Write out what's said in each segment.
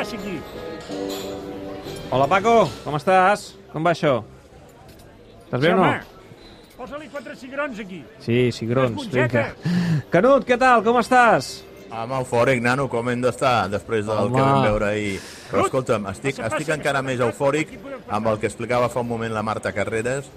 passa aquí? Hola, Paco, com estàs? Com va això? Estàs bé o no? home, Posa-li quatre cigrons aquí. Sí, cigrons, vinga. Canut, què tal? Com estàs? Amb eufòric, nano, com hem d'estar després del Home. que vam veure ahir. Però escolta'm, estic, estic encara més eufòric amb el que explicava fa un moment la Marta Carreras.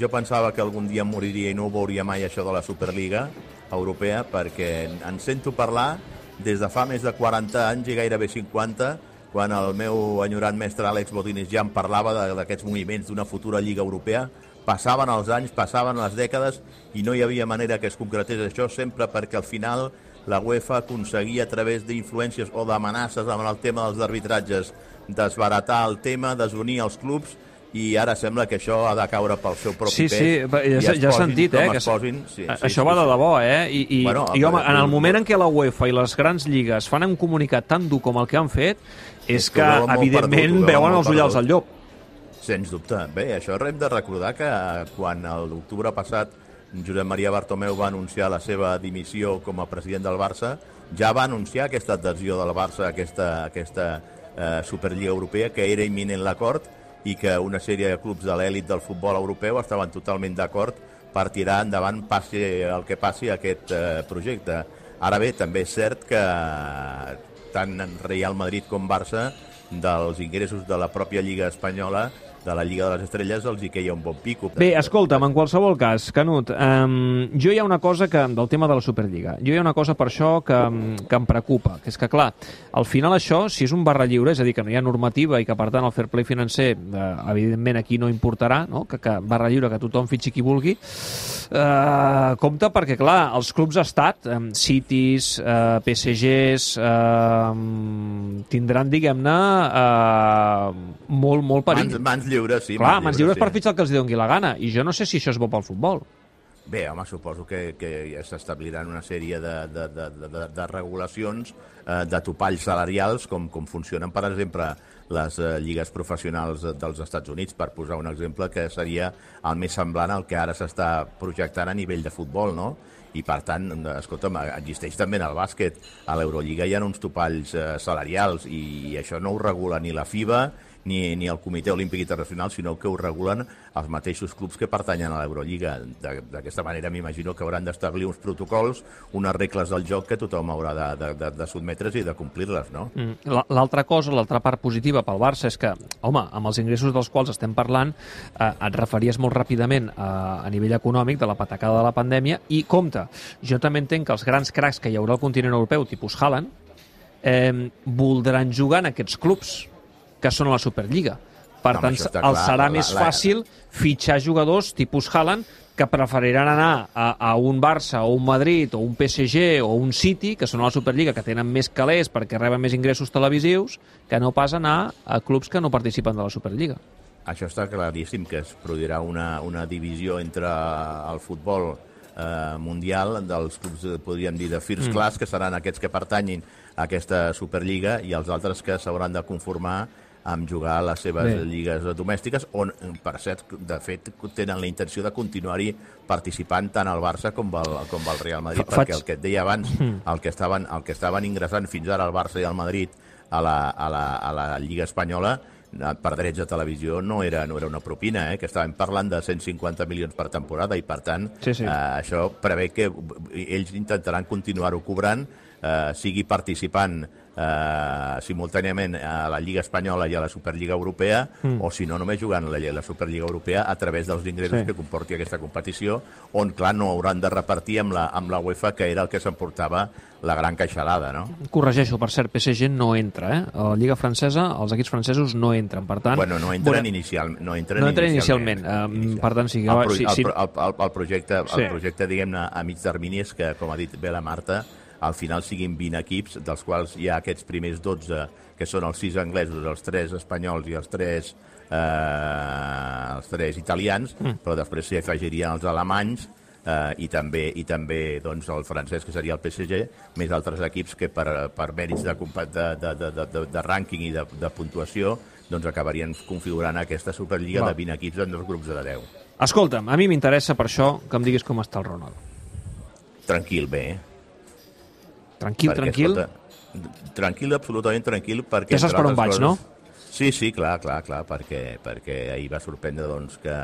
Jo pensava que algun dia moriria i no ho veuria mai això de la Superliga Europea perquè en sento parlar des de fa més de 40 anys i gairebé 50 quan el meu enyorat mestre Àlex Botines ja em parlava d'aquests moviments d'una futura Lliga Europea passaven els anys, passaven les dècades i no hi havia manera que es concretés això sempre perquè al final la UEFA aconseguia a través d'influències o d'amenaces amb el tema dels arbitratges desbaratar el tema, desunir els clubs i ara sembla que això ha de caure pel seu propi Sí, pes. sí, va- ja, ja, he posin sentit, eh? es Que posin, sí, sí, això sí, va de sí. debò, eh? I, i, Bueno, i home, en el moment en què la UEFA i les grans lligues fan un comunicat tan dur com el que han fet, és que evidentment, perdut, veuen els ullals al llop. Sens dubte. Bé, això hem de recordar que quan l'octubre passat Josep Maria Bartomeu va anunciar la seva dimissió com a president del Barça, ja va anunciar aquesta adhesió del Barça a aquesta, aquesta eh, Superliga Europea, que era imminent l'acord i que una sèrie de clubs de l'èlit del futbol europeu estaven totalment d'acord per tirar endavant, passi el que passi, aquest eh, projecte. Ara bé, també és cert que tant Real Madrid com Barça dels ingressos de la pròpia Lliga Espanyola, de la Lliga de les Estrelles, els hi queia un bon pico. Bé, escolta'm, en qualsevol cas, Canut, um, jo hi ha una cosa que, del tema de la Superliga, jo hi ha una cosa per això que, que em preocupa, que és que, clar, al final això, si és un barra lliure, és a dir, que no hi ha normativa i que, per tant, el fair play financer, eh, evidentment, aquí no importarà, no? Que, que barra lliure, que tothom fitxi qui vulgui, eh, compte perquè, clar, els clubs estat, eh, Cities, eh, PSGs, eh, tindran, diguem-ne, eh, molt, molt perill. Mans, mans lliures, sí. Clar, mans lliures sí. per fitxar el que els doni la gana. I jo no sé si això és bo pel futbol. Bé, home, suposo que, que ja s'establiran una sèrie de, de, de, de, de, de regulacions, eh, de topalls salarials, com, com funcionen, per exemple, les eh, lligues professionals dels Estats Units, per posar un exemple que seria el més semblant al que ara s'està projectant a nivell de futbol, no? I, per tant, escolta'm, existeix també en el bàsquet. A l'Eurolliga hi ha uns topalls eh, salarials i, i això no ho regula ni la FIBA ni, ni el Comitè Olímpic Internacional, sinó que ho regulen els mateixos clubs que pertanyen a l'Eurolliga. D'aquesta manera m'imagino que hauran d'establir uns protocols, unes regles del joc que tothom haurà de, de, de, de sotmetre's i de complir-les, no? Mm. La- L'altra cosa, l'altra part positiva pel Barça és que, home, amb els ingressos dels quals estem parlant, eh, et referies molt ràpidament a, a nivell econòmic de la patacada de la pandèmia i, compte, jo també entenc que els grans cracs que hi haurà al continent europeu, tipus Haaland, eh, voldran jugar en aquests clubs que són a la Superliga. Per Home, tant, els clar, serà la- més la- fàcil fitxar jugadors tipus Haaland que preferiran anar a, a un Barça o un Madrid o un PSG o un City, que són a la Superliga, que tenen més calés perquè reben més ingressos televisius, que no pas anar a clubs que no participen de la Superliga. Això està claríssim, que es produirà una, una divisió entre el futbol eh, mundial dels clubs, eh, podríem dir, de first class, que seran aquests que pertanyin a aquesta Superliga, i els altres que s'hauran de conformar amb jugar a les seves Bé. Lligues domèstiques, on, per cert, de fet, tenen la intenció de continuar-hi participant tant el Barça com el, com el Real Madrid, Fa- perquè faig- el que et deia abans, el que estaven, el que estaven ingressant fins ara el Barça i el Madrid a la, a la, a la Lliga Espanyola eh, per drets de televisió no era, no era una propina, eh? que estàvem parlant de 150 milions per temporada i, per tant, Sí, sí. Eh, això prevé que ells intentaran continuar-ho cobrant, eh, sigui participant eh, simultàniament a la Lliga Espanyola i a la Superliga Europea, mm. o si no, només jugant a la, la Superliga Europea a través dels ingressos Sí. que comporti aquesta competició, on, clar, no hauran de repartir amb la, amb la UEFA, que era el que s'emportava la gran caixalada, no? Corregeixo, per cert, PSG no entra, eh? A la Lliga francesa, els equips francesos no entren, per tant... Bueno, no entren veurem- inicial, no entren No entren inicialment. inicialment, eh, per tant, sí que el, pro, sí, el, sí. el, el, el projecte, Sí. el projecte diguem-ne, a mig termini és que, com ha dit bé la Marta, al final siguin 20 equips, dels quals hi ha aquests primers 12, que són els 6 anglesos, els 3 espanyols i els 3, eh, els 3 italians, mm. però després s'hi afegirien els alemanys, eh, i també, i també doncs, el francès, que seria el PSG, més altres equips que per, per mèrits de, de, de, de, de, de rànquing i de, de puntuació doncs acabarien configurant aquesta Superliga Va. de 20 equips en dos grups de 10. Escolta'm, a mi m'interessa per això que em diguis com està el Ronald. Tranquil, bé. eh? Tranquil, Perquè, tranquil. Escolta, Tranquil, absolutament tranquil, perquè... Ja saps per on vaig, no? Sí, sí, clar, clar, clar, perquè, perquè ahir va sorprendre doncs, que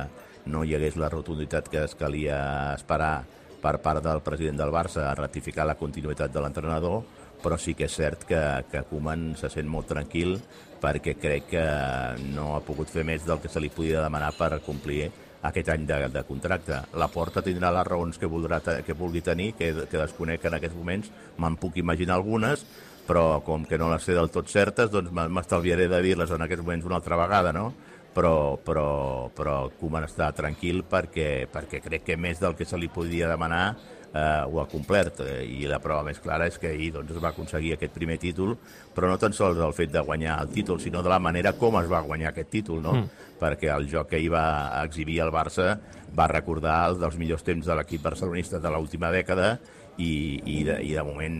no hi hagués la rotunditat que es calia esperar per part del president del Barça a ratificar la continuïtat de l'entrenador, però sí que és cert que, que Koeman se sent molt tranquil perquè crec que no ha pogut fer més del que se li podia demanar per complir aquest any de, de contracte. La Porta tindrà les raons que, voldrà, que vulgui tenir, que, que desconec en aquests moments, me'n puc imaginar algunes, però com que no les sé del tot certes, doncs m'estalviaré de dir-les en aquests moments una altra vegada, no? Però, però, però Koeman està tranquil perquè, perquè crec que més del que se li podia demanar eh, ho ha complert eh, i la prova més clara és que ahir doncs, es va aconseguir aquest primer títol però no tan sols el fet de guanyar el títol sinó de la manera com es va guanyar aquest títol no? mm. perquè el joc que hi va exhibir el Barça va recordar els dels millors temps de l'equip barcelonista de l'última dècada i, i, de, i de moment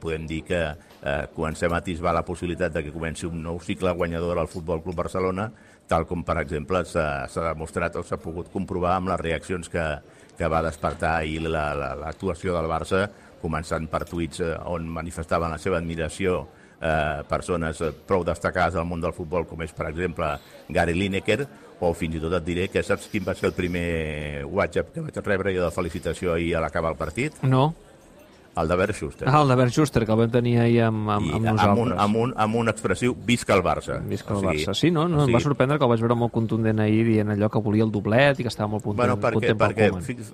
podem dir que eh, comencem a atisbar la possibilitat de que comenci un nou cicle guanyador al Futbol Club Barcelona tal com, per exemple, s'ha demostrat o s'ha pogut comprovar amb les reaccions que, que va despertar ahir la- la- l'actuació del Barça, començant per tuits eh, on manifestaven la seva admiració eh, persones eh, prou destacades al món del futbol, com és, per exemple, Gary Lineker, o fins i tot et diré que saps quin va ser el primer WhatsApp que vaig rebre jo de felicitació ahir a l'acabar el partit? No? El de Bert Schuster. Ah, el de Bert Schuster, que el vam tenir ahir amb, amb, I amb amb, nosaltres. un, amb, un, amb un expressiu visca el Barça. Visca el O sigui, Barça. Sí, no? no o em va sigui, sorprendre que el vaig veure molt contundent ahir dient allò que volia el doblet i que estava molt content, Bueno, perquè, content perquè Koeman. fix,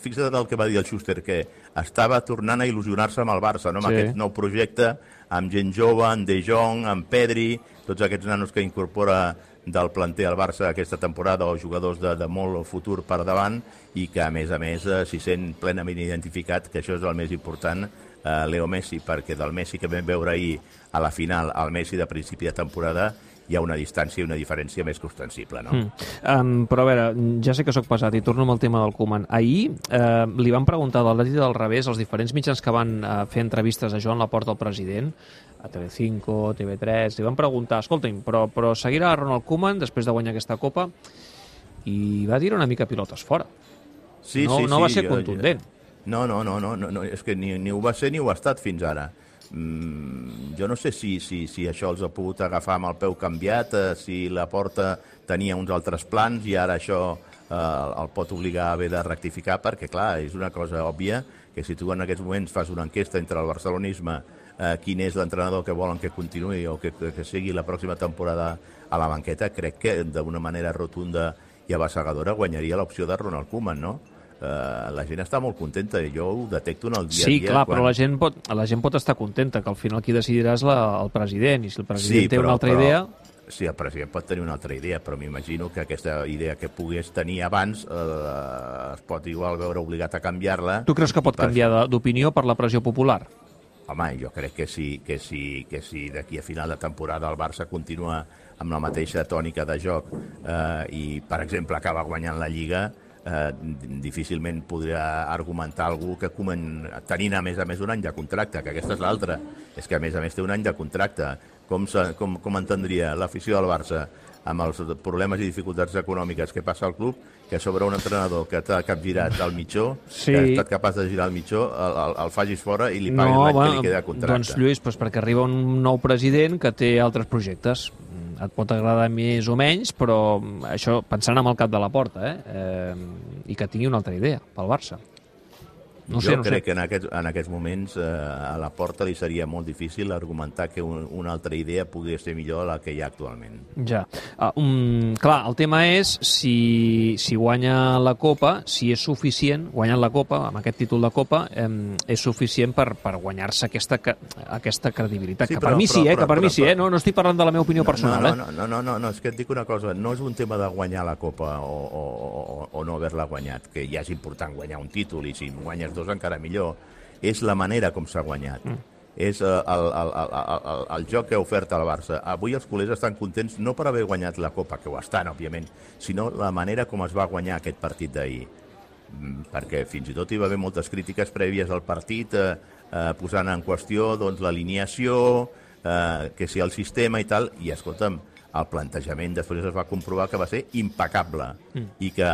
fixa't en el que va dir el Schuster, que estava tornant a il·lusionar-se amb el Barça, no? amb Sí. aquest nou projecte, amb gent jove, amb De Jong, amb Pedri, tots aquests nanos que incorpora del planter al Barça aquesta temporada o jugadors de, de molt futur per davant i que, a més a més, eh, s'hi sent plenament identificat, que això és el més important, eh, Leo Messi, perquè del Messi que vam veure ahir a la final al Messi de principi de temporada hi ha una distància i una diferència més que ostensible, no? Mm. Um, però a veure, ja sé que sóc pesat i torno amb el tema del Koeman. Ahir eh, li van preguntar del dret i del revés als diferents mitjans que van eh, fer entrevistes a Joan Laporta, el president, a TV5, TV3, li van preguntar, escolta'm, però, però seguirà Ronald Koeman després de guanyar aquesta Copa? I va dir una mica pilotes fora. Sí, no, sí, no va sí, ser jo- contundent. No, no, no, no, no, no és que ni, ni ho va ser ni ho ha estat fins ara. Mm, jo no sé si, si, si això els ha pogut agafar amb el peu canviat, eh, si la porta tenia uns altres plans i ara això eh, el pot obligar a haver de rectificar, perquè, clar, és una cosa òbvia que si tu en aquests moments fas una enquesta entre el barcelonisme eh, quin és l'entrenador que volen que continuï o que, que, sigui la pròxima temporada a la banqueta, crec que d'una manera rotunda i abassegadora guanyaria l'opció de Ronald Koeman, no? Eh, la gent està molt contenta i jo ho detecto en el dia Sí, a dia. clar, però la gent, pot, la gent pot estar contenta, que al final qui decidirà és la, el president, i si el president té una altra idea... Sí, el president pot tenir una altra idea, però m'imagino que aquesta idea que pogués tenir abans eh, es pot igual veure obligat a canviar-la. Tu creus que pot per canviar d'opinió per la pressió popular? Home, jo crec que sí, que sí, que sí d'aquí a final de temporada el Barça continua amb la mateixa tònica de joc eh, i, per exemple, acaba guanyant la Lliga, eh, difícilment podrà argumentar algú que comen, tenint a més a més un any de contracte, que aquesta és l'altra, és que a més a més té un any de contracte. Com, se, com, com entendria l'afició del Barça amb els problemes i dificultats econòmiques que passa al club, que sobre un entrenador que t'ha capgirat al mitjó, Sí. que ha estat capaç de girar al mitjó, el, el, el facis fora i li paguis l'any que li queda contracte. doncs Lluís, doncs perquè arriba un nou president que té altres projectes. Et pot agradar més o menys, però mm, això pensant amb el cap de la porta, eh? eh i que tingui una altra idea pel Barça. No jo sé, no crec sé. que en aquests, en aquests moments eh, a la porta li seria molt difícil argumentar que un, una altra idea podria ser millor la que hi ha actualment. Ja. Uh, um, clar, el tema és si, si guanya la Copa, si és suficient, guanyant la Copa, amb aquest títol de Copa, um, és suficient per, per guanyar-se aquesta, aquesta credibilitat. Sí, que per però- mi sí, però- eh? però- que per mi però- sí, eh? No, no estic parlant de la meva opinió personal, no, eh? no, no, no, no, no, és que et dic una cosa, no és un tema de guanyar la Copa o, o, o, o no haver-la guanyat, que ja és important guanyar un títol i si guanyes dos encara millor, és la manera com s'ha guanyat. Mm. És eh, el, el, el, el, el, el joc que ha ofert el Barça. Avui els culers estan contents no per haver guanyat la Copa, que ho estan, òbviament, sinó la manera com es va guanyar aquest partit d'ahir. Mm, perquè fins i tot hi va haver moltes crítiques prèvies al partit eh, eh, posant en qüestió doncs, l'alineació, eh, que si el sistema i tal, i escolta'm, el plantejament després es va comprovar que va ser impecable mm. i que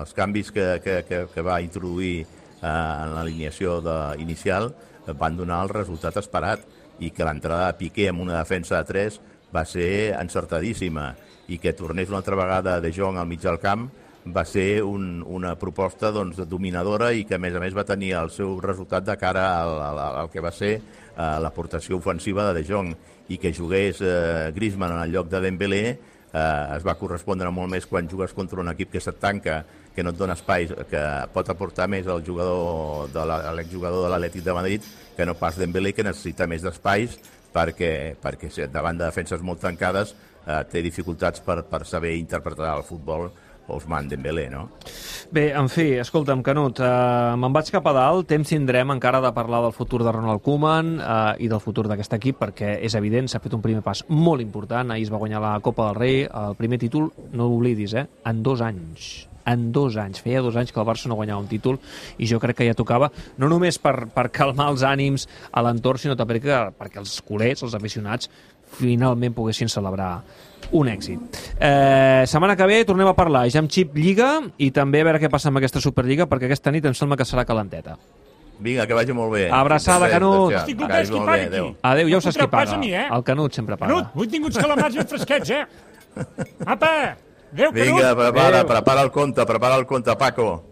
els canvis que, que, que, que va introduir eh, en l'alineació inicial eh, van donar el resultat esperat i que l'entrada de Piqué amb una defensa de 3 va ser encertadíssima i que tornés una altra vegada De Jong al mig del camp va ser un, una proposta doncs, dominadora i que a més a més va tenir el seu resultat de cara al, al, al que va ser eh, l'aportació ofensiva de De Jong i que jugués eh, Griezmann en el lloc de Dembélé eh, es va correspondre molt més quan jugues contra un equip que se't tanca, que no et dona espais, que pot aportar més al jugador de l'exjugador de l'Atlètic de Madrid que no pas Dembélé, que necessita més d'espais perquè, perquè davant de defenses molt tancades eh, té dificultats per, per saber interpretar el futbol Ousmane Dembélé, no? Bé, en fi, escolta'm, Canut, eh, me'n vaig cap a dalt, temps tindrem encara de parlar del futur de Ronald Koeman eh, i del futur d'aquest equip, perquè és evident, s'ha fet un primer pas molt important, ahir es va guanyar la Copa del Rei, el primer títol, no l'oblidis, eh, en dos anys en dos anys. Feia dos anys que el Barça no guanyava un títol i jo crec que ja tocava, no només per, per calmar els ànims a l'entorn, sinó també perquè, perquè els culers, els aficionats, finalment poguessin celebrar un èxit. Eh, setmana que ve tornem a parlar ja amb Xip Lliga i també a veure què passa amb aquesta Superliga perquè aquesta nit em sembla que serà calenteta. Vinga, que vagi molt bé. Abraçada, Canut. Estic content que pagui aquí. Adéu, ja ho saps qui paga. Mi, eh? El Canut sempre paga. Canut, vull tinguts calamars ben fresquets, eh? Apa! Adéu, Canut. Vinga, prepara, prepara el conte, prepara el conte, Paco.